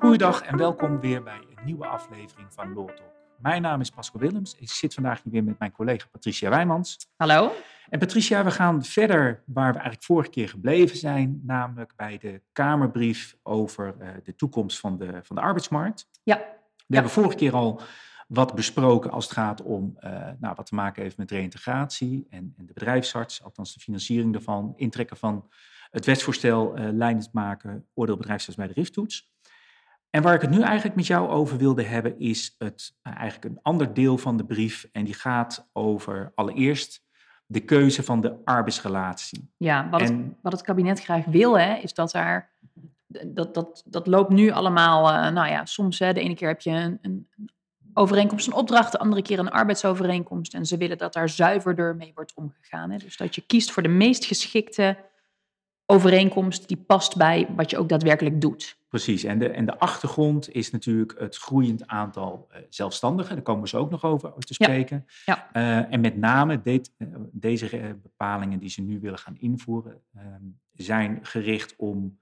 Goeiedag en welkom weer bij een nieuwe aflevering van Law Talk. Mijn naam is Pascal Willems. Ik zit vandaag hier weer met mijn collega Patricia Wijmans. Hallo. En Patricia, we gaan verder waar we eigenlijk vorige keer gebleven zijn, namelijk bij de Kamerbrief over uh, de toekomst van de, van de arbeidsmarkt. Ja. We Ja. hebben vorige keer al wat besproken als het gaat om uh, nou, wat te maken heeft met reïntegratie en, en de bedrijfsarts, althans de financiering daarvan, intrekken van het wetsvoorstel uh, leidend maken, oordeel bedrijfsarts bij de RIF-toets. En waar ik het nu eigenlijk met jou over wilde hebben, is het uh, eigenlijk een ander deel van de brief. En die gaat over allereerst de keuze van de arbeidsrelatie. Ja, wat, En- het, wat het kabinet graag wil, hè, is dat daar. Dat, dat, dat loopt nu allemaal. eh, nou ja, soms hè, de ene keer heb je een, een overeenkomst, een opdracht, de andere keer een arbeidsovereenkomst. En ze willen dat daar zuiverder mee wordt omgegaan. Hè. Dus dat je kiest voor de meest geschikte overeenkomst die past bij wat je ook daadwerkelijk doet. Precies, en de, en de achtergrond is natuurlijk het groeiend aantal uh, zelfstandigen. Daar komen we zo ook nog over te spreken. ja. Uh, en met name dit, uh, deze bepalingen die ze nu willen gaan invoeren, uh, zijn gericht om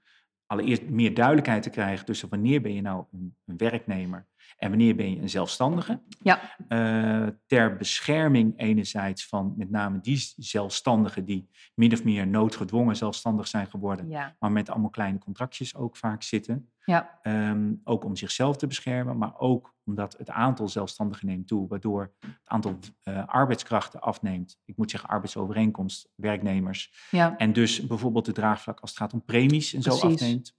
allereerst meer duidelijkheid te krijgen tussen wanneer ben je nou een werknemer en wanneer ben je een zelfstandige. Ja. Uh, ter bescherming enerzijds van met name die zelfstandigen die min of meer noodgedwongen zelfstandig zijn geworden, Ja. maar met allemaal kleine contractjes ook vaak zitten. Ja. Um, ook om zichzelf te beschermen, maar ook omdat het aantal zelfstandigen neemt toe, waardoor het aantal uh, arbeidskrachten afneemt. Ik moet zeggen arbeidsovereenkomst, werknemers. Ja. En dus bijvoorbeeld de draagvlak als het gaat om premies en zo afneemt.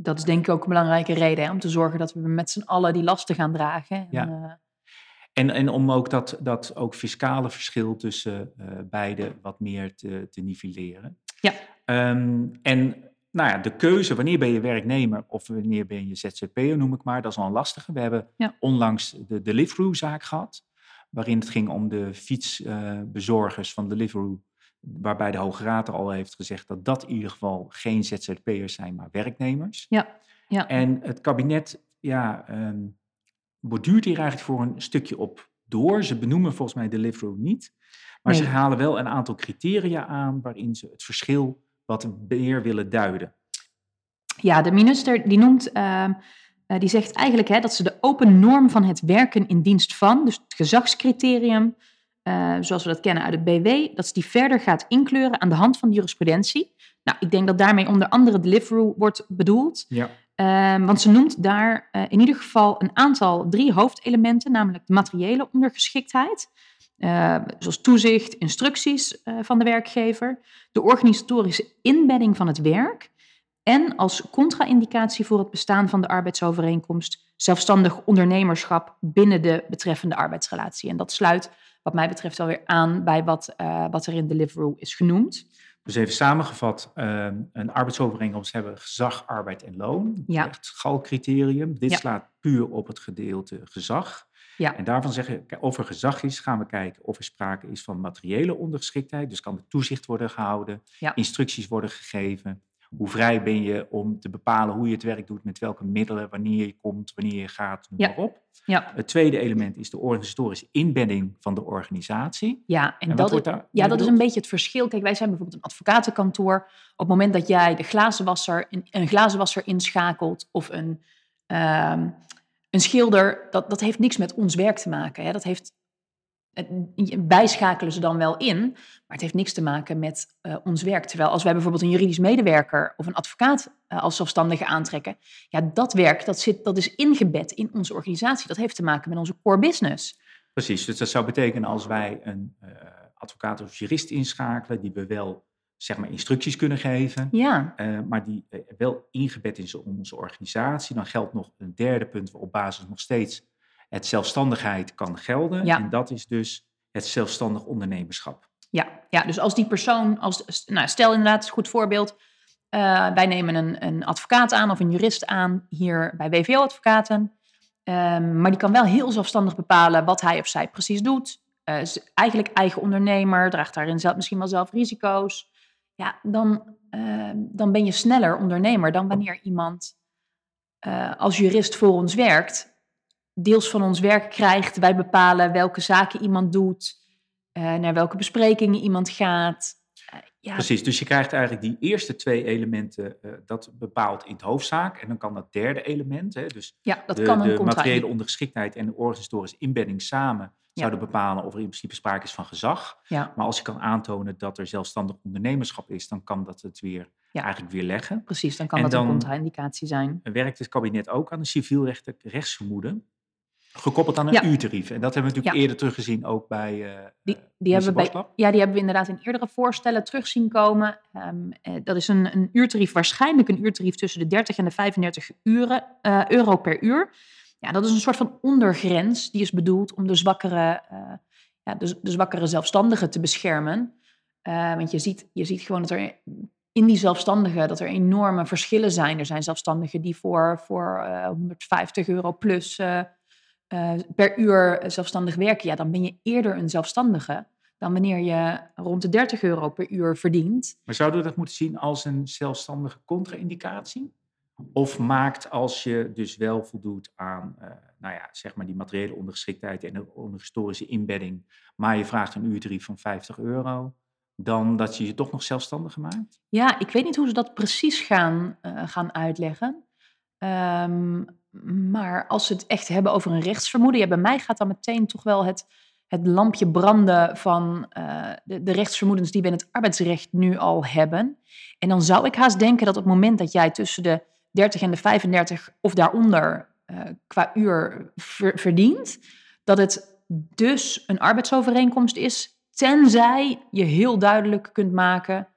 Dat is denk ik ook een belangrijke reden hè, om te zorgen dat we met z'n allen die lasten gaan dragen. En, Ja. uh, En, en om ook dat, dat ook fiscale verschil tussen uh, beide wat meer te, te nivelleren. Ja. Um, en nou ja, de keuze, wanneer ben je werknemer of wanneer ben je ZZP'er, noem ik maar, dat is al een lastige. We hebben Ja. onlangs de Deliveroo-zaak gehad, waarin het ging om de fietsbezorgers uh, van Deliveroo, waarbij de Hoge Raad al heeft gezegd dat dat in ieder geval geen ZZP'ers zijn, maar werknemers. ja. Ja. En het kabinet, ja, um, borduurt hier eigenlijk voor een stukje op door. Ze benoemen volgens mij Deliveroo niet, maar Nee. ze halen wel een aantal criteria aan waarin ze het verschil wat meer willen duiden. Ja, de minister die noemt, uh, uh, die zegt eigenlijk hè, dat ze de open norm van het werken in dienst van, dus het gezagscriterium, uh, zoals we dat kennen uit het BW, dat ze die verder gaat inkleuren aan de hand van de jurisprudentie. Nou, ik denk dat daarmee onder andere Deliveroo wordt bedoeld. Ja. Uh, want ze noemt daar uh, in ieder geval een aantal drie hoofdelementen, namelijk de materiële ondergeschiktheid, uh, zoals toezicht, instructies uh, van de werkgever, de organisatorische inbedding van het werk en als contra-indicatie voor het bestaan van de arbeidsovereenkomst zelfstandig ondernemerschap binnen de betreffende arbeidsrelatie. En dat sluit wat mij betreft alweer aan bij wat, uh, wat er in Deliveroo is genoemd. Dus even samengevat, uh, een arbeidsovereenkomst hebben gezag, arbeid en loon. Ja. Echt schalcriterium. Dit Ja. slaat puur op het gedeelte gezag. Ja. En daarvan zeggen, of er gezag is, gaan we kijken of er sprake is van materiële ondergeschiktheid. Dus kan er toezicht worden gehouden, Ja. instructies worden gegeven. Hoe vrij ben je om te bepalen hoe je het werk doet, met welke middelen, wanneer je komt, wanneer je gaat, noem Ja. maar op. Ja, Het tweede element is de organisatorische inbedding van de organisatie. ja en, dat, wordt is, daar ja, dat is een beetje het verschil. Kijk, wij zijn bijvoorbeeld een advocatenkantoor. Op het moment dat jij de glazenwasser, een, een glazenwasser inschakelt of een, ehm, een schilder, dat, dat heeft niks met ons werk te maken. Hè? Dat heeft, het, bijschakelen ze dan wel in, maar het heeft niks te maken met uh, ons werk. Terwijl als wij bijvoorbeeld een juridisch medewerker of een advocaat uh, als zelfstandige aantrekken, ja, dat werk dat zit, dat is ingebed in onze organisatie. Dat heeft te maken met onze core business. Precies, dus dat zou betekenen als wij een uh, advocaat of jurist inschakelen, die we wel zeg maar instructies kunnen geven, Ja, maar die wel ingebed is in onze organisatie. Dan geldt nog een derde punt op basis nog steeds het zelfstandigheid kan gelden. Ja. En dat is dus het zelfstandig ondernemerschap. ja, ja, dus als die persoon, als, nou, stel inderdaad, een goed voorbeeld, uh, wij nemen een, een advocaat aan of een jurist aan hier bij WVO Advocaten. Um, maar die kan wel heel zelfstandig bepalen wat hij of zij precies doet. Uh, is eigenlijk eigen ondernemer, draagt daarin zelf, misschien wel zelf risico's. Ja, dan, uh, dan ben je sneller ondernemer dan wanneer iemand uh, als jurist voor ons werkt. Deels van ons werk krijgt. Wij bepalen welke zaken iemand doet, uh, naar welke besprekingen iemand gaat. Uh, ja, Precies, dus je krijgt eigenlijk die eerste twee elementen, eh, dat bepaalt in het hoofdzaak. En dan kan dat derde element, hè, dus ja, dat de, kan een de materiële ondergeschiktheid en de organisatorische inbedding samen Ja. zouden bepalen of er in principe sprake is van gezag. Ja, Maar als je kan aantonen dat er zelfstandig ondernemerschap is, dan kan dat het weer Ja. eigenlijk weer leggen. precies. Dan kan En dat een contra-indicatie zijn. Werkt het kabinet ook aan een civielrechtelijk rechtsvermoeden, gekoppeld aan een Ja. uurtarief. En dat hebben we natuurlijk Ja. eerder teruggezien ook bij eh Die, eh, die, hebben we bij, ja, die hebben we inderdaad in eerdere voorstellen terug zien komen. Ehm, eh, dat is een, een uurtarief, waarschijnlijk een uurtarief tussen de 30 en de 35 uren, euro per uur. Ja, dat is een soort van ondergrens. Die is bedoeld om de zwakkere, ja, de, de zwakkere zelfstandigen te beschermen. Want je ziet, je ziet gewoon dat er in die zelfstandigen dat er enorme verschillen zijn. Er zijn zelfstandigen die voor, voor eh, 150 euro plus eh, per uur zelfstandig werken. Ja, dan ben je eerder een zelfstandige dan wanneer je rond de 30 euro per uur verdient. Maar zouden we dat moeten zien als een zelfstandige contra-indicatie? Of maakt als je dus wel voldoet aan eh, nou ja, zeg maar die materiële ondergeschiktheid en de onderhistorische inbedding, maar je vraagt een uurtarief van 50 euro, dan dat je je toch nog zelfstandiger maakt? Ja, ik weet niet hoe ze dat precies gaan, eh, gaan uitleggen. Ehm, maar als ze het echt hebben over een rechtsvermoeden, ja, bij mij gaat dan meteen toch wel het, het lampje branden van eh, de, de rechtsvermoedens die we in het arbeidsrecht nu al hebben. En dan zou ik haast denken dat op het moment dat jij tussen de 30 en de 35 of daaronder eh, qua uur ver- verdient, dat het dus een arbeidsovereenkomst is, tenzij je heel duidelijk kunt maken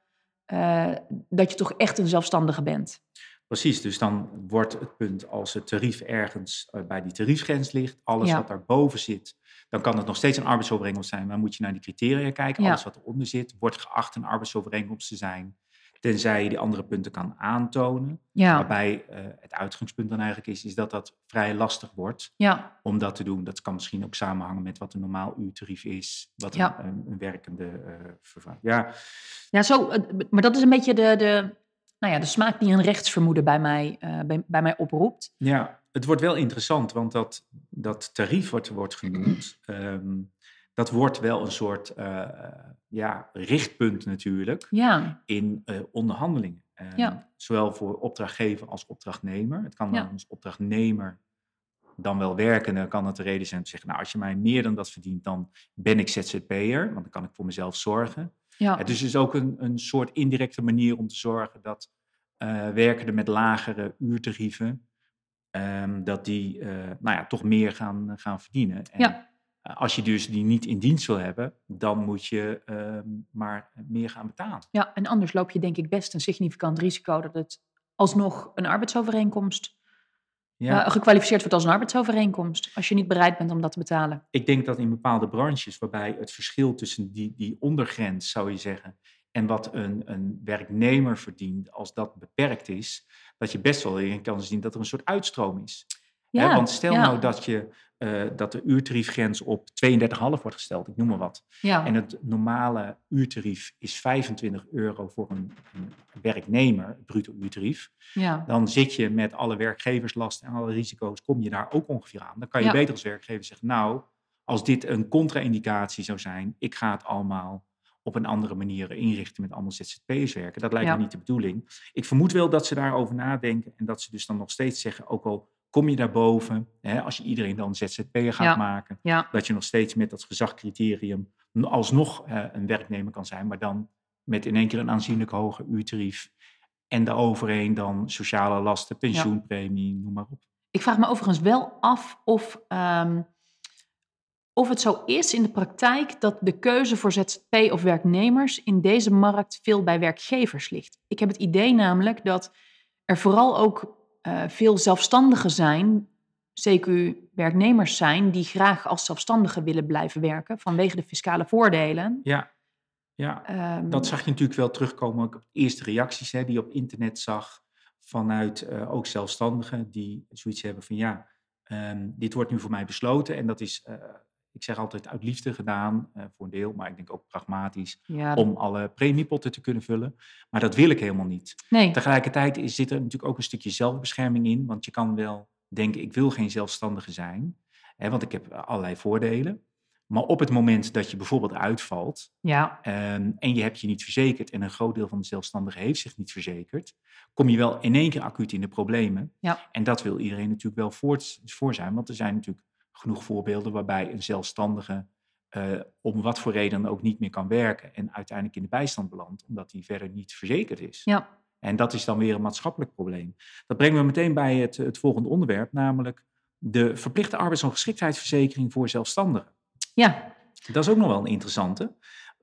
eh, dat je toch echt een zelfstandige bent. Precies, dus dan wordt het punt als het tarief ergens eh, bij die tariefgrens ligt, alles Ja. wat daarboven zit, dan kan het nog steeds een arbeidsovereenkomst zijn, maar moet je naar die criteria kijken. Ja. Alles wat eronder zit, wordt geacht een arbeidsovereenkomst te zijn, tenzij je die andere punten kan aantonen. Ja, Waarbij eh, het uitgangspunt dan eigenlijk is, is dat dat vrij lastig wordt ja, om dat te doen. Dat kan misschien ook samenhangen met wat een normaal uurtarief is, wat een, een, een werkende vervanger. Ja, ja zo, maar dat is een beetje de, de, nou ja, de smaak die een rechtsvermoeden bij mij, eh, bij, bij mij oproept. Ja, het wordt wel interessant, want dat, dat tarief wat er wordt genoemd, ehm, dat wordt wel een soort eh, ja, richtpunt natuurlijk Ja, in eh, onderhandelingen. Ehm, Ja. Zowel voor opdrachtgever als opdrachtnemer. Het kan dan als opdrachtnemer dan wel werken. Dan kan het de reden zijn om te zeggen, nou als je mij meer dan dat verdient, dan ben ik ZZP'er, want dan kan ik voor mezelf zorgen. Ja, Het is dus ook een, een soort indirecte manier om te zorgen dat eh werkenden met lagere uurtarieven, ehm, dat die eh, nou ja, toch meer gaan, gaan verdienen. En Ja. eh, als je dus die niet in dienst wil hebben, dan moet je ehm, maar meer gaan betalen. ja, en anders loop je denk ik best een significant risico dat het alsnog een arbeidsovereenkomst, Ja, eh, gekwalificeerd wordt als een arbeidsovereenkomst, als je niet bereid bent om dat te betalen. ik denk dat in bepaalde branches waarbij het verschil tussen die, die ondergrens, zou je zeggen, en wat een, een werknemer verdient, als dat beperkt is, dat je best wel in kan zien dat er een soort uitstroom is. Hè, want stel ja, nou dat, je, eh, dat de uurtariefgrens op 32,5 wordt gesteld, ik noem maar wat. ja, En het normale uurtarief is 25 euro voor een, een werknemer, bruto uurtarief. ja, Dan zit je met alle werkgeverslasten en alle risico's, kom je daar ook ongeveer aan. Dan kan je Ja. beter als werkgever zeggen, nou, als dit een contra-indicatie zou zijn, ik ga het allemaal op een andere manier inrichten met allemaal ZZP'ers werken. Dat lijkt Ja. me niet de bedoeling. Ik vermoed wel dat ze daarover nadenken en dat ze dus dan nog steeds zeggen, ook al kom je daarboven, hè, als je iedereen dan ZZP'er gaat Ja. maken, ja, dat je nog steeds met dat gezagcriterium alsnog eh, een werknemer kan zijn, maar dan met in één keer een aanzienlijk hoger uurtarief. En daaroverheen dan sociale lasten, pensioenpremie, noem maar op. Ik vraag me overigens wel af of, ehm, of het zo is in de praktijk dat de keuze voor ZZP of werknemers in deze markt veel bij werkgevers ligt. Ik heb het idee namelijk dat er vooral ook eh, veel zelfstandigen zijn, CQ-werknemers zijn, die graag als zelfstandigen willen blijven werken vanwege de fiscale voordelen. Ja, ja. Ehm, dat zag je natuurlijk wel terugkomen ook op de eerste reacties hè, die je op internet zag vanuit eh, ook zelfstandigen die zoiets hebben van ja, ehm, dit wordt nu voor mij besloten en dat is, eh, ik zeg altijd uit liefde gedaan eh, voor een deel, maar ik denk ook pragmatisch ja, om alle premiepotten te kunnen vullen. Maar dat wil ik helemaal niet. nee, Tegelijkertijd is, zit er natuurlijk ook een stukje zelfbescherming in, want je kan wel denken, ik wil geen zelfstandige zijn, hè, want ik heb allerlei voordelen. Maar op het moment dat je bijvoorbeeld uitvalt Ja, ehm, en je hebt je niet verzekerd en een groot deel van de zelfstandigen heeft zich niet verzekerd, kom je wel in één keer acuut in de problemen. Ja. En dat wil iedereen natuurlijk wel voor, voor zijn, want er zijn natuurlijk genoeg voorbeelden waarbij een zelfstandige eh, om wat voor reden ook niet meer kan werken en uiteindelijk in de bijstand belandt, omdat hij verder niet verzekerd is. ja, En dat is dan weer een maatschappelijk probleem. Dat brengt me meteen bij het, het volgende onderwerp, namelijk de verplichte arbeidsongeschiktheidsverzekering voor zelfstandigen. ja, Dat is ook nog wel een interessante.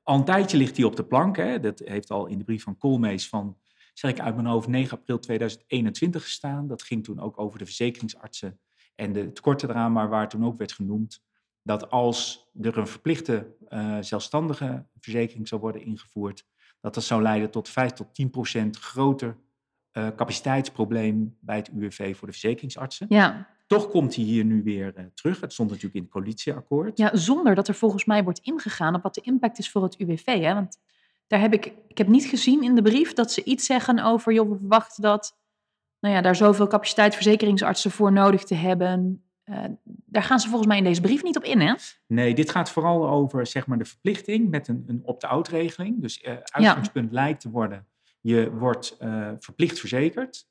Al een tijdje ligt die op de plank. Hè. Dat heeft al in de brief van Koolmees van, zeg ik uit mijn hoofd, 9 april 2021 gestaan. Dat ging toen ook over de verzekeringsartsen en de tekorten eraan, maar waar toen ook werd genoemd dat als er een verplichte eh, zelfstandige verzekering zou worden ingevoerd, dat dat zou leiden tot 5 tot 10 procent groter eh, capaciteitsprobleem bij het UWV voor de verzekeringsartsen. ja. Toch komt hij hier nu weer eh, terug. Het stond natuurlijk in het coalitieakkoord. Ja, zonder dat er volgens mij wordt ingegaan op wat de impact is voor het UWV. Hè? Want daar heb ik, ik heb niet gezien in de brief dat ze iets zeggen over, joh, we verwachten dat, nou ja, daar zoveel capaciteitsverzekeringsartsen voor nodig te hebben. Eh, daar gaan ze volgens mij in deze brief niet op in, hè? Nee, dit gaat vooral over zeg maar, de verplichting met een, een opt-out regeling. Dus eh uitgangspunt lijkt te worden, je wordt eh, verplicht verzekerd.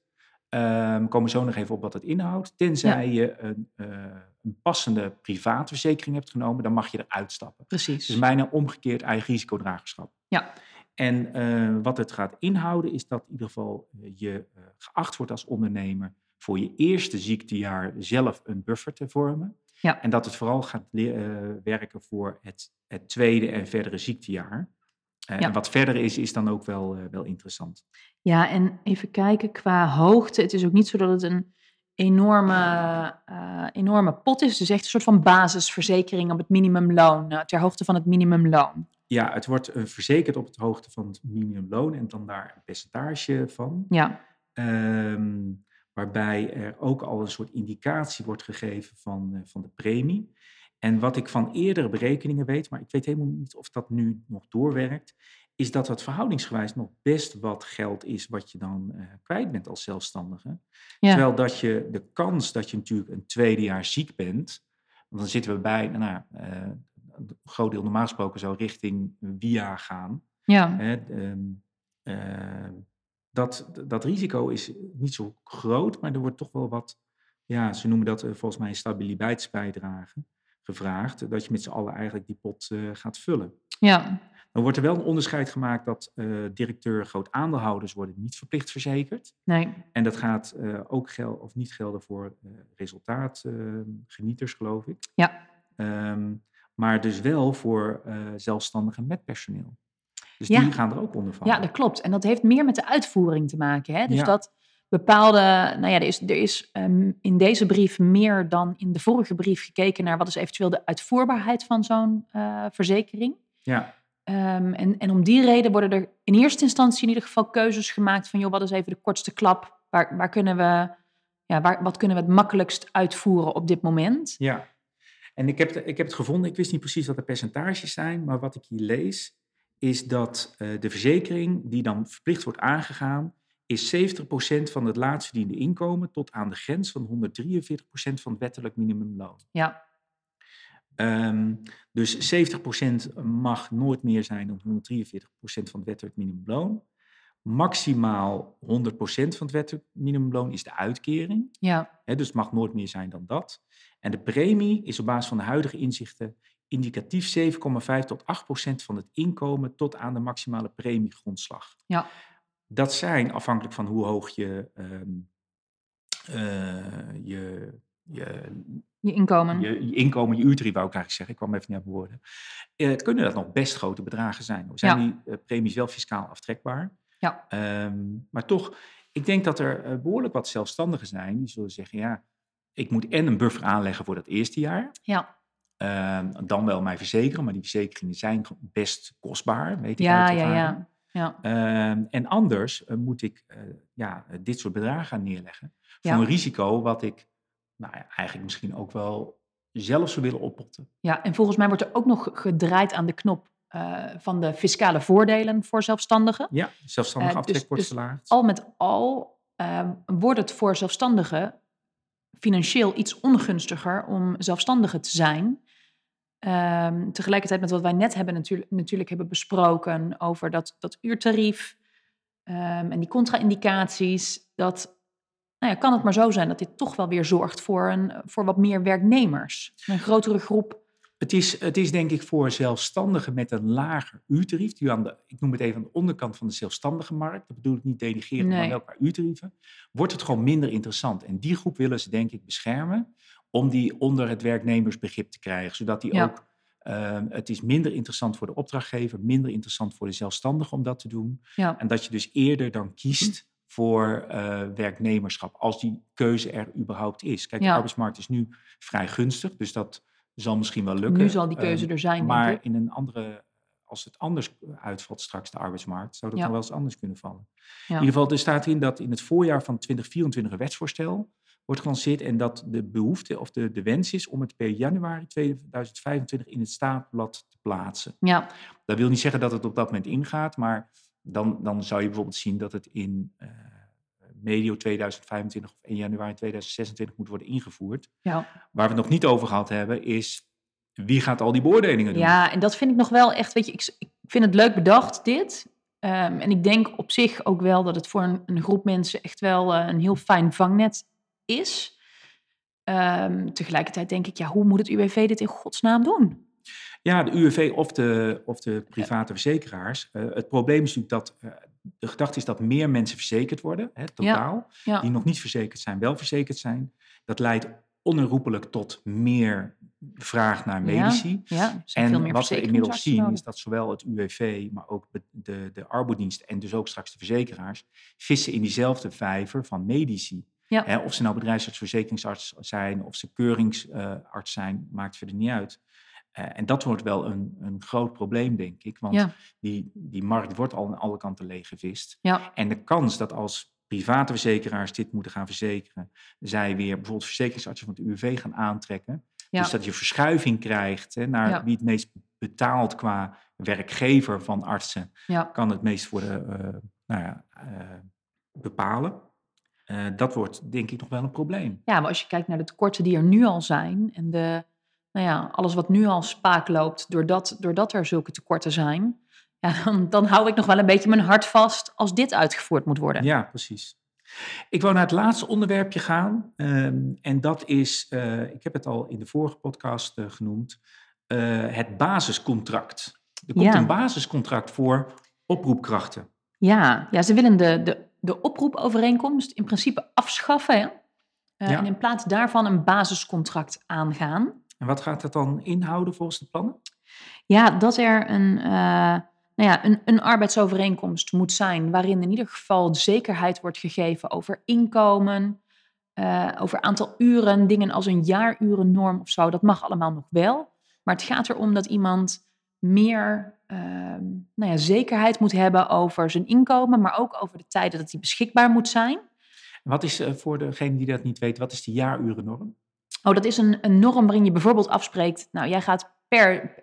Ehm, we komen zo nog even op wat het inhoudt. Tenzij je een, een passende privaatverzekering hebt genomen, dan mag je eruit stappen. Precies. Dus bijna omgekeerd eigen risicodragerschap. Ja. En eh, wat het gaat inhouden is dat in ieder geval eh, je eh, geacht wordt als ondernemer voor je eerste ziektejaar zelf een buffer te vormen. Ja. En dat het vooral gaat werken voor het, het tweede en verdere ziektejaar. Ja. En wat verder is, is dan ook wel, wel interessant. Ja, en even kijken qua hoogte. Het is ook niet zo dat het een enorme, enorme pot is. Het is echt een soort van basisverzekering op het minimumloon, ter hoogte van het minimumloon. Ja, het wordt eh, verzekerd op het hoogte van het minimumloon en dan daar een percentage van. Ja, Ehm, waarbij er ook al een soort indicatie wordt gegeven van, eh, van de premie. En wat ik van eerdere berekeningen weet, maar ik weet helemaal niet of dat nu nog doorwerkt, is dat het verhoudingsgewijs nog best wat geld is wat je dan eh, kwijt bent als zelfstandige. ja, Terwijl dat je de kans dat je natuurlijk een tweede jaar ziek bent, want dan zitten we bij, nou, eh, een groot deel normaal gesproken zou richting via gaan. ja, Hè, ehm, eh, dat, dat risico is niet zo groot, maar er wordt toch wel wat, ja, ze noemen dat eh, volgens mij een stabiliteitsbijdrage gevraagd, dat je met z'n allen eigenlijk die pot eh, gaat vullen. ja, Dan wordt er wel een onderscheid gemaakt dat eh, directeur groot aandeelhouders worden niet verplicht verzekerd. nee, En dat gaat ook gel of niet gelden voor resultaatgenieters, geloof ik. ja, Ehm, maar dus wel voor eh, zelfstandigen met personeel. Dus Ja. die gaan er ook onder vallen. ja, dat klopt. En dat heeft meer met de uitvoering te maken. Hè? Dus Ja. dat bepaalde, nou ja, er is, er is ehm, in deze brief meer dan in de vorige brief gekeken naar wat is eventueel de uitvoerbaarheid van zo'n eh, verzekering. Ja, Ehm, en, en om die reden worden er in eerste instantie in ieder geval keuzes gemaakt van, joh, wat is even de kortste klap? Waar, waar kunnen we, ja, waar, wat kunnen we het makkelijkst uitvoeren op dit moment? ja. En ik heb, het- ik heb het gevonden, ik wist niet precies wat de percentages zijn, maar wat ik hier lees, is dat eh, de verzekering die dan verplicht wordt aangegaan, is 70% van het laatst verdiende inkomen tot aan de grens van 143% van het wettelijk minimumloon. Ja, Ehm, dus 70% mag nooit meer zijn dan 143% van het wettelijk minimumloon. Maximaal 100% van het wettelijk minimumloon is de uitkering. ja, dus het mag nooit meer zijn dan dat. En de premie is op basis van de huidige inzichten indicatief 7,5 tot 8 procent van het inkomen tot aan de maximale premiegrondslag. Ja. Dat zijn, afhankelijk van hoe hoog je, eh, je, je, je inkomen. je, je inkomen, je uurtarief wou ik eigenlijk zeggen, ik kwam even niet op mijn woorden, eh, kunnen dat nog best grote bedragen zijn. We zijn Ja. die eh, premies wel fiscaal aftrekbaar. Ja. Ehm, maar toch, ik denk dat er eh, behoorlijk wat zelfstandigen zijn die zullen zeggen, ja, ik moet en een buffer aanleggen voor dat eerste jaar. Ja, Ehm, dan wel mij verzekeren, maar die verzekeringen zijn best kostbaar, weet ik ja, uit ja, ja. ja. Ehm, en anders eh, moet ik eh, ja, dit soort bedragen gaan neerleggen. Voor Ja. een risico wat ik nou eigenlijk misschien ook wel zelf zou willen oppotten. Ja, en volgens mij wordt er ook nog gedraaid aan de knop eh, van de fiscale voordelen voor zelfstandigen. Ja, zelfstandig Eh, dus- dus verlaagd. Al met al eh, wordt het voor zelfstandigen financieel iets ongunstiger om zelfstandige te zijn. Ehm, tegelijkertijd met wat wij net hebben natuurlijk, natuurlijk hebben besproken over dat, dat uurtarief ehm, en die contra-indicaties, dat nou ja, kan het maar zo zijn dat dit toch wel weer zorgt voor, een, voor wat meer werknemers. Een grotere groep. Het is, het is denk ik voor zelfstandigen met een lager uurtarief, die aan de, ik noem het even aan de onderkant van de zelfstandige markt, dat bedoel ik niet delegeren, Nee. maar wel qua uurtarieven, wordt het gewoon minder interessant. En die groep willen ze denk ik beschermen om die onder het werknemersbegrip te krijgen, zodat die Ja. ook, eh, het is minder interessant voor de opdrachtgever, minder interessant voor de zelfstandige om dat te doen. Ja, En dat je dus eerder dan kiest voor eh, werknemerschap, als die keuze er überhaupt is. Kijk, Ja. de arbeidsmarkt is nu vrij gunstig, dus dat zal misschien wel lukken. nu zal die keuze Ehm, er zijn, maar denk ik. in een andere, als het anders uitvalt straks, de arbeidsmarkt, zou dat Ja. dan wel eens anders kunnen vallen. Ja. In ieder geval, er staat in dat in het voorjaar van 2024 een wetsvoorstel wordt gelanceerd en dat de behoefte of de, de wens is om het per januari 2025 in het staatblad te plaatsen. Ja, Dat wil niet zeggen dat het op dat moment ingaat, maar dan, dan zou je bijvoorbeeld zien dat het in eh, medio 2025 of 1 januari 2026 moet worden ingevoerd. ja. Waar we het nog niet over gehad hebben, is wie gaat al die beoordelingen doen? ja, en dat vind ik nog wel echt, weet je, ik, ik vind het leuk bedacht, dit. Ehm, en ik denk op zich ook wel dat het voor een, een groep mensen echt wel eh, een heel fijn vangnet is. Ehm, tegelijkertijd denk ik, ja, hoe moet het UWV dit in godsnaam doen? Ja, de UWV of de, of de private verzekeraars. Eh, het probleem is natuurlijk dat eh, de gedachte is dat meer mensen verzekerd worden, hè, totaal, Ja, die nog niet verzekerd zijn, wel verzekerd zijn. Dat leidt onherroepelijk tot meer vraag naar medici. ja, En wat we inmiddels zien is dat zowel het UWV, maar ook de, de arbodienst en dus ook straks de verzekeraars vissen in diezelfde vijver van medici. Hè, of ze nou bedrijfsarts, verzekeringsarts zijn of ze keuringsarts zijn, maakt verder niet uit. Eh, en dat wordt wel een, een groot probleem, denk ik. Want Ja. die, die markt wordt al aan alle kanten leeggevist. Ja, En de kans dat als private verzekeraars dit moeten gaan verzekeren, zij weer bijvoorbeeld verzekeringsartsen van het UWV gaan aantrekken. Ja. Dus dat je verschuiving krijgt hè, naar wie het meest betaalt qua werkgever van artsen, kan het meest worden eh, nou ja, eh, bepalen. Dat wordt denk ik nog wel een probleem. Ja, maar als je kijkt naar de tekorten die er nu al zijn en de, nou ja, alles wat nu al spaak loopt doordat, doordat er zulke tekorten zijn, ja, dan, dan hou ik nog wel een beetje mijn hart vast als dit uitgevoerd moet worden. Ja, precies. Ik wou naar het laatste onderwerpje gaan. ehm, en dat is, eh, ik heb het al in de vorige podcast eh, genoemd, eh, het basiscontract. Er komt Ja. een basiscontract voor oproepkrachten. Ja, ja ze willen de, de, de oproepovereenkomst in principe afschaffen. Hè? Ja. En in plaats daarvan een basiscontract aangaan. En wat gaat dat dan inhouden volgens de plannen? Ja, dat er een, eh, nou ja, een, een arbeidsovereenkomst moet zijn waarin in ieder geval zekerheid wordt gegeven over inkomen, eh, over aantal uren, dingen als een jaarurennorm of zo. Dat mag allemaal nog wel. Maar het gaat erom dat iemand meer ehm, nou ja, zekerheid moet hebben over zijn inkomen, maar ook over de tijden dat hij beschikbaar moet zijn. Wat is eh, voor degene die dat niet weet, wat is de jaarurennorm? Oh, dat is een, een norm waarin je bijvoorbeeld afspreekt. Nou, jij gaat per,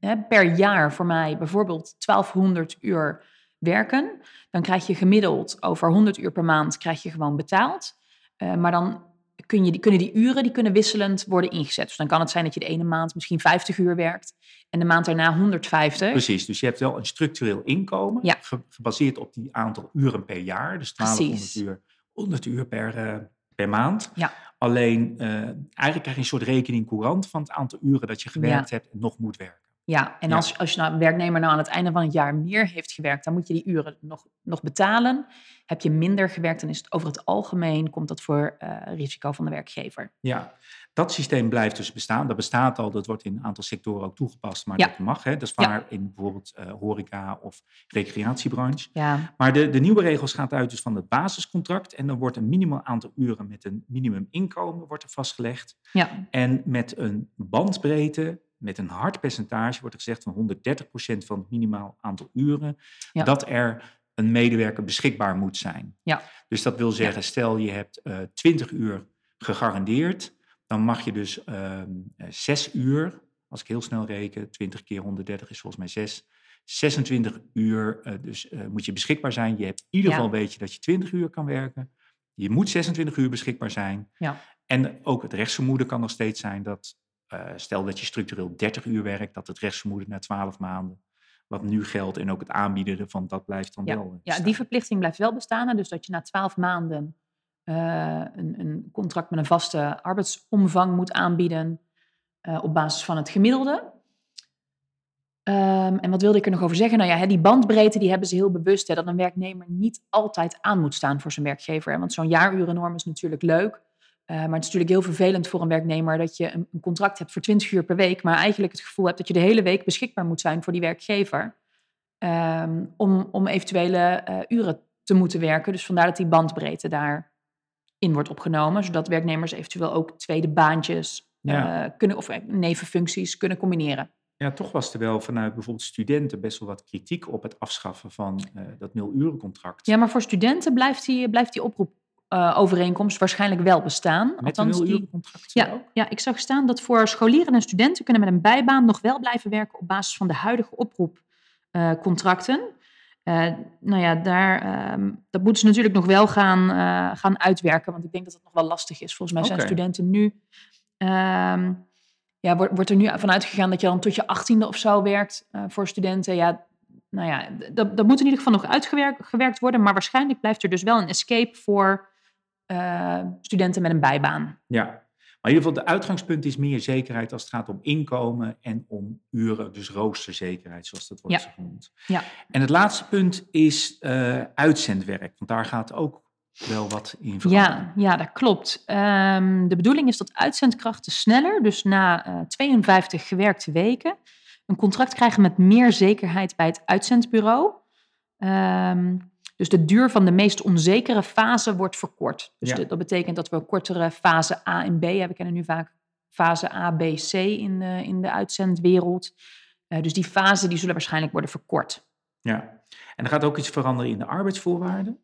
hè, per jaar voor mij bijvoorbeeld 1200 uur werken. Dan krijg je gemiddeld over 100 uur per maand krijg je gewoon betaald. Eh, maar dan kun je, die, kunnen die uren die kunnen wisselend worden ingezet. Dus dan kan het zijn dat je de ene maand misschien 50 uur werkt en de maand daarna 150. Precies, dus je hebt wel een structureel inkomen, Ja. gebaseerd op die aantal uren per jaar. Dus 1200 Precies. uur, 100 uur per, eh, per maand. Ja. Alleen, eh, eigenlijk krijg je een soort rekening courant van het aantal uren dat je gewerkt hebt en nog moet werken. Ja, en Ja. Als, als je nou, een werknemer nou aan het einde van het jaar meer heeft gewerkt, dan moet je die uren nog, nog betalen. Heb je minder gewerkt, dan is het over het algemeen, komt dat voor eh, risico van de werkgever. Ja, dat systeem blijft dus bestaan. Dat bestaat al, dat wordt in een aantal sectoren ook toegepast, maar Ja. dat mag. Hè? Dat is Ja. waar in bijvoorbeeld eh, horeca of recreatiebranche. Ja, Maar de, de nieuwe regels gaat uit dus van het basiscontract. En dan wordt een minimaal aantal uren met een minimuminkomen wordt er vastgelegd. ja, En met een bandbreedte, met een hard percentage, wordt er gezegd van 130% van het minimaal aantal uren, Ja. dat er een medewerker beschikbaar moet zijn. Ja. Dus dat wil zeggen, stel je hebt eh 20 uur gegarandeerd, dan mag je dus ehm 6 uur, als ik heel snel reken, 20 keer 130 is volgens mij 6, 26 uur eh, dus, eh, moet je beschikbaar zijn. Je hebt in ieder Ja. geval weet je dat je 20 uur kan werken. Je moet 26 uur beschikbaar zijn. ja, En ook het rechtsvermoeden kan nog steeds zijn dat eh, stel dat je structureel 30 uur werkt, dat het rechtsvermoeden na 12 maanden, wat nu geldt en ook het aanbieden ervan, dat blijft dan Ja, wel. eh, ja, die verplichting blijft wel bestaan. Dus dat je na twaalf maanden eh, een, een contract met een vaste arbeidsomvang moet aanbieden eh, op basis van het gemiddelde. Ehm, en wat wilde ik er nog over zeggen? Nou ja, die bandbreedte die hebben ze heel bewust. Hè, dat een werknemer niet altijd aan moet staan voor zijn werkgever. Hè, want zo'n jaarurennorm is natuurlijk leuk. eh, maar het is natuurlijk heel vervelend voor een werknemer dat je een, contract hebt voor 20 uur per week. Maar eigenlijk het gevoel hebt dat je de hele week beschikbaar moet zijn voor die werkgever. ehm, om, om eventuele uren te moeten werken. Dus vandaar dat die bandbreedte wordt opgenomen. Zodat werknemers eventueel ook tweede baantjes Ja. eh, kunnen, of eh, nevenfuncties kunnen combineren. Ja, toch was er wel vanuit bijvoorbeeld studenten best wel wat kritiek op het afschaffen van eh, dat nul-urencontract. Ja, maar voor studenten blijft die, blijft die oproepovereenkomst waarschijnlijk wel bestaan. Met Althans, die, ja, ook? ja, ik zag staan dat voor scholieren en studenten kunnen met een bijbaan nog wel blijven werken op basis van de huidige oproepcontracten. Eh nou ja, daar, ehm, dat moeten ze natuurlijk nog wel gaan, eh, gaan uitwerken, want ik denk dat het nog wel lastig is. Volgens mij zijn studenten nu, ehm, ja, wordt, wordt er nu vanuit gegaan dat je dan tot je achttiende of zo werkt eh, voor studenten. Ja, nou ja, dat, dat moet in ieder geval nog uitgewerkt gewerkt worden, maar waarschijnlijk blijft er dus wel een escape voor studenten met een bijbaan. Ja, maar in ieder geval de uitgangspunt is meer zekerheid als het gaat om inkomen en om uren, dus roosterzekerheid zoals dat wordt Ja. genoemd. Ja. En het laatste punt is eh, uitzendwerk, want daar gaat ook wel wat in veranderen. Ja, ja, dat klopt. Ehm, de bedoeling is dat uitzendkrachten sneller, dus na eh, 52 gewerkte weken, een contract krijgen met meer zekerheid bij het uitzendbureau. Ehm, dus de duur van de meest onzekere fase wordt verkort. Dus Ja. de- dat betekent dat we een kortere fase A en B hebben. We kennen nu vaak fase A, B, C in de, in de uitzendwereld. Eh, dus die fase die zullen waarschijnlijk worden verkort. Ja. En er gaat ook iets veranderen in de arbeidsvoorwaarden.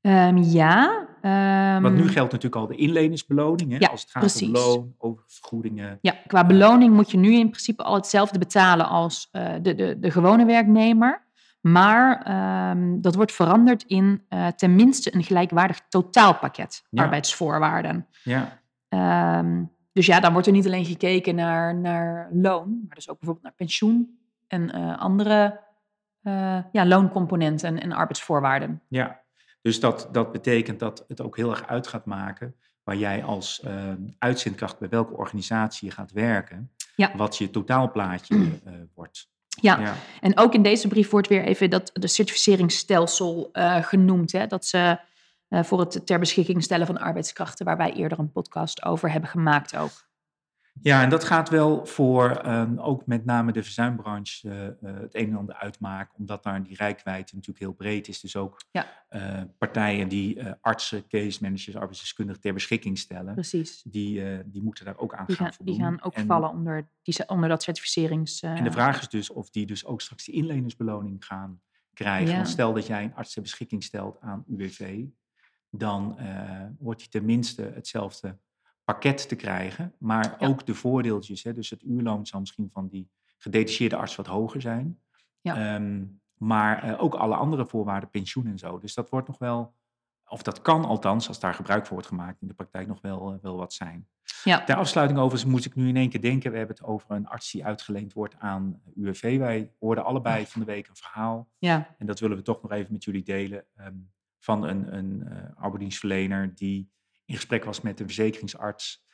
Ehm, ja. ehm, Want nu geldt natuurlijk al de inleningsbeloning, hè, Ja, als het gaat precies. om loon, oververgoedingen. Ja, qua beloning moet je nu in principe al hetzelfde betalen als eh, de, de, de gewone werknemer. Maar ehm, dat wordt veranderd in eh, tenminste een gelijkwaardig totaalpakket Ja. arbeidsvoorwaarden. Ja, Ehm, dus ja, dan wordt er niet alleen gekeken naar, naar loon, maar dus ook bijvoorbeeld naar pensioen en eh, andere eh, ja, looncomponenten en, en arbeidsvoorwaarden. ja. Dus dat, dat betekent dat het ook heel erg uit gaat maken waar jij als eh, uitzendkracht bij welke organisatie je gaat werken, Ja. wat je totaalplaatje wordt. Ja, Ja. En ook in deze brief wordt weer even dat de certificeringsstelsel eh, genoemd. Hè? Dat ze eh, voor het ter beschikking stellen van arbeidskrachten, waar wij eerder een podcast over hebben gemaakt ook. Ja, en dat gaat wel voor ehm, ook met name de verzuimbranche eh, eh, het een en ander uitmaken, omdat daar die rijkwijde natuurlijk heel breed is. Dus ook Ja. eh, partijen die artsen, case managers, arbeidsdeskundigen ter beschikking stellen, Precies. die, die moeten daar ook aan Die gaan gaan, voldoen. die gaan ook En- vallen onder, die, onder dat certificerings... En de vraag is dus of die dus ook straks die inlenersbeloning gaan krijgen. Ja. Want stel dat jij een arts ter beschikking stelt aan UWV, dan wordt hij tenminste hetzelfde pakket te krijgen. Maar Ja. ook de voordeeltjes, hè, dus het uurloon zal misschien van die gedetacheerde arts wat hoger zijn. Ja. Ehm, maar eh, ook alle andere voorwaarden, pensioen en zo. Dus dat wordt nog wel, of dat kan althans, als daar gebruik van wordt gemaakt, in de praktijk nog wel, eh, wel wat zijn. ja, Ter afsluiting overigens moet ik nu in één keer denken. We hebben het over een arts die uitgeleend wordt aan UWV. Wij hoorden allebei van de week een verhaal. ja, En dat willen we toch nog even met jullie delen. ehm, van een, een eh arbeidsdienstverlener die in gesprek was met een verzekeringsarts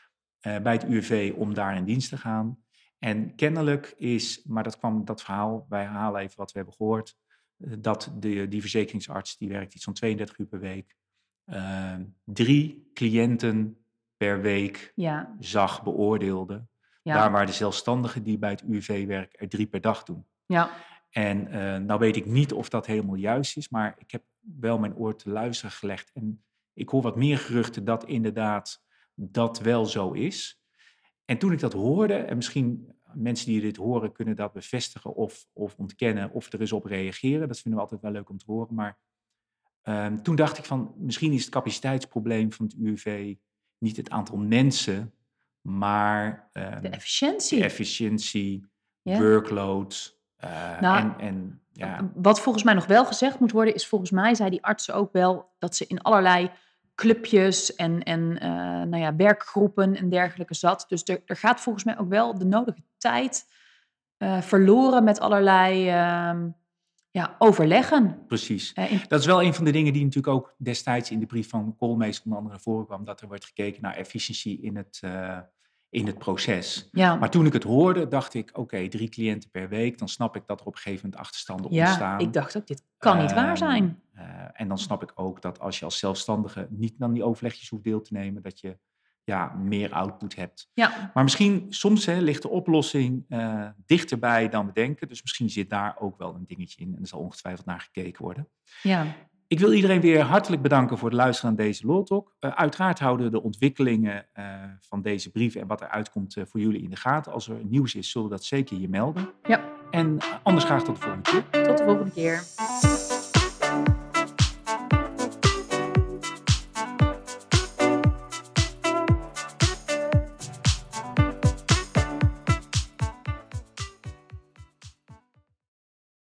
eh, bij het UWV om daar in dienst te gaan. En kennelijk is, maar dat kwam dat verhaal, wij halen even wat we hebben gehoord. eh, dat de, die verzekeringsarts, die werkt iets van 32 uur per week. ehm, drie cliënten per week ja, zag, beoordeelde. ja, Daar waar de zelfstandigen die bij het UWV werken er drie per dag doen. ja, En eh, nou weet ik niet of dat helemaal juist is, maar ik heb wel mijn oor te luisteren gelegd. En ik hoor wat meer geruchten dat inderdaad dat wel zo is. En toen ik dat hoorde, en misschien mensen die dit horen kunnen dat bevestigen of, of ontkennen of er eens op reageren. Dat vinden we altijd wel leuk om te horen. Maar ehm, toen dacht ik van, misschien is het capaciteitsprobleem van het UWV niet het aantal mensen, maar ehm, de efficiëntie. de efficiëntie, workload. eh, Nou, en, en ja, Wat volgens mij nog wel gezegd moet worden, is volgens mij zei die artsen ook wel dat ze in allerlei clubjes en, en eh, nou ja, werkgroepen en dergelijke zat. Dus er, er gaat volgens mij ook wel de nodige tijd eh, verloren met allerlei ehm, ja, overleggen. Precies. Eh, in- Dat is wel een van de dingen die natuurlijk ook destijds in de brief van Koolmees onder andere voorkwam. Dat er wordt gekeken naar efficiëntie in het, in het proces. ja, Maar toen ik het hoorde, dacht ik, oké, drie cliënten per week. Dan snap ik dat er op een gegeven moment achterstanden ja, ontstaan. ik dacht ook, dit kan niet waar Ehm, zijn. eh, en dan snap ik ook dat als je als zelfstandige niet aan die overlegjes hoeft deel te nemen, dat je ja, meer output hebt. Ja, Maar misschien, soms hè, ligt de oplossing eh, dichterbij dan we denken. Dus misschien zit daar ook wel een dingetje in en er zal ongetwijfeld naar gekeken worden. ja. Ik wil iedereen weer hartelijk bedanken voor het luisteren aan deze Law Talk. Eh, uiteraard houden we de ontwikkelingen eh, van deze brief en wat eruit komt eh, voor jullie in de gaten. Als er nieuws is, zullen we dat zeker hier melden. Ja. En anders graag tot de volgende keer. Tot de volgende keer.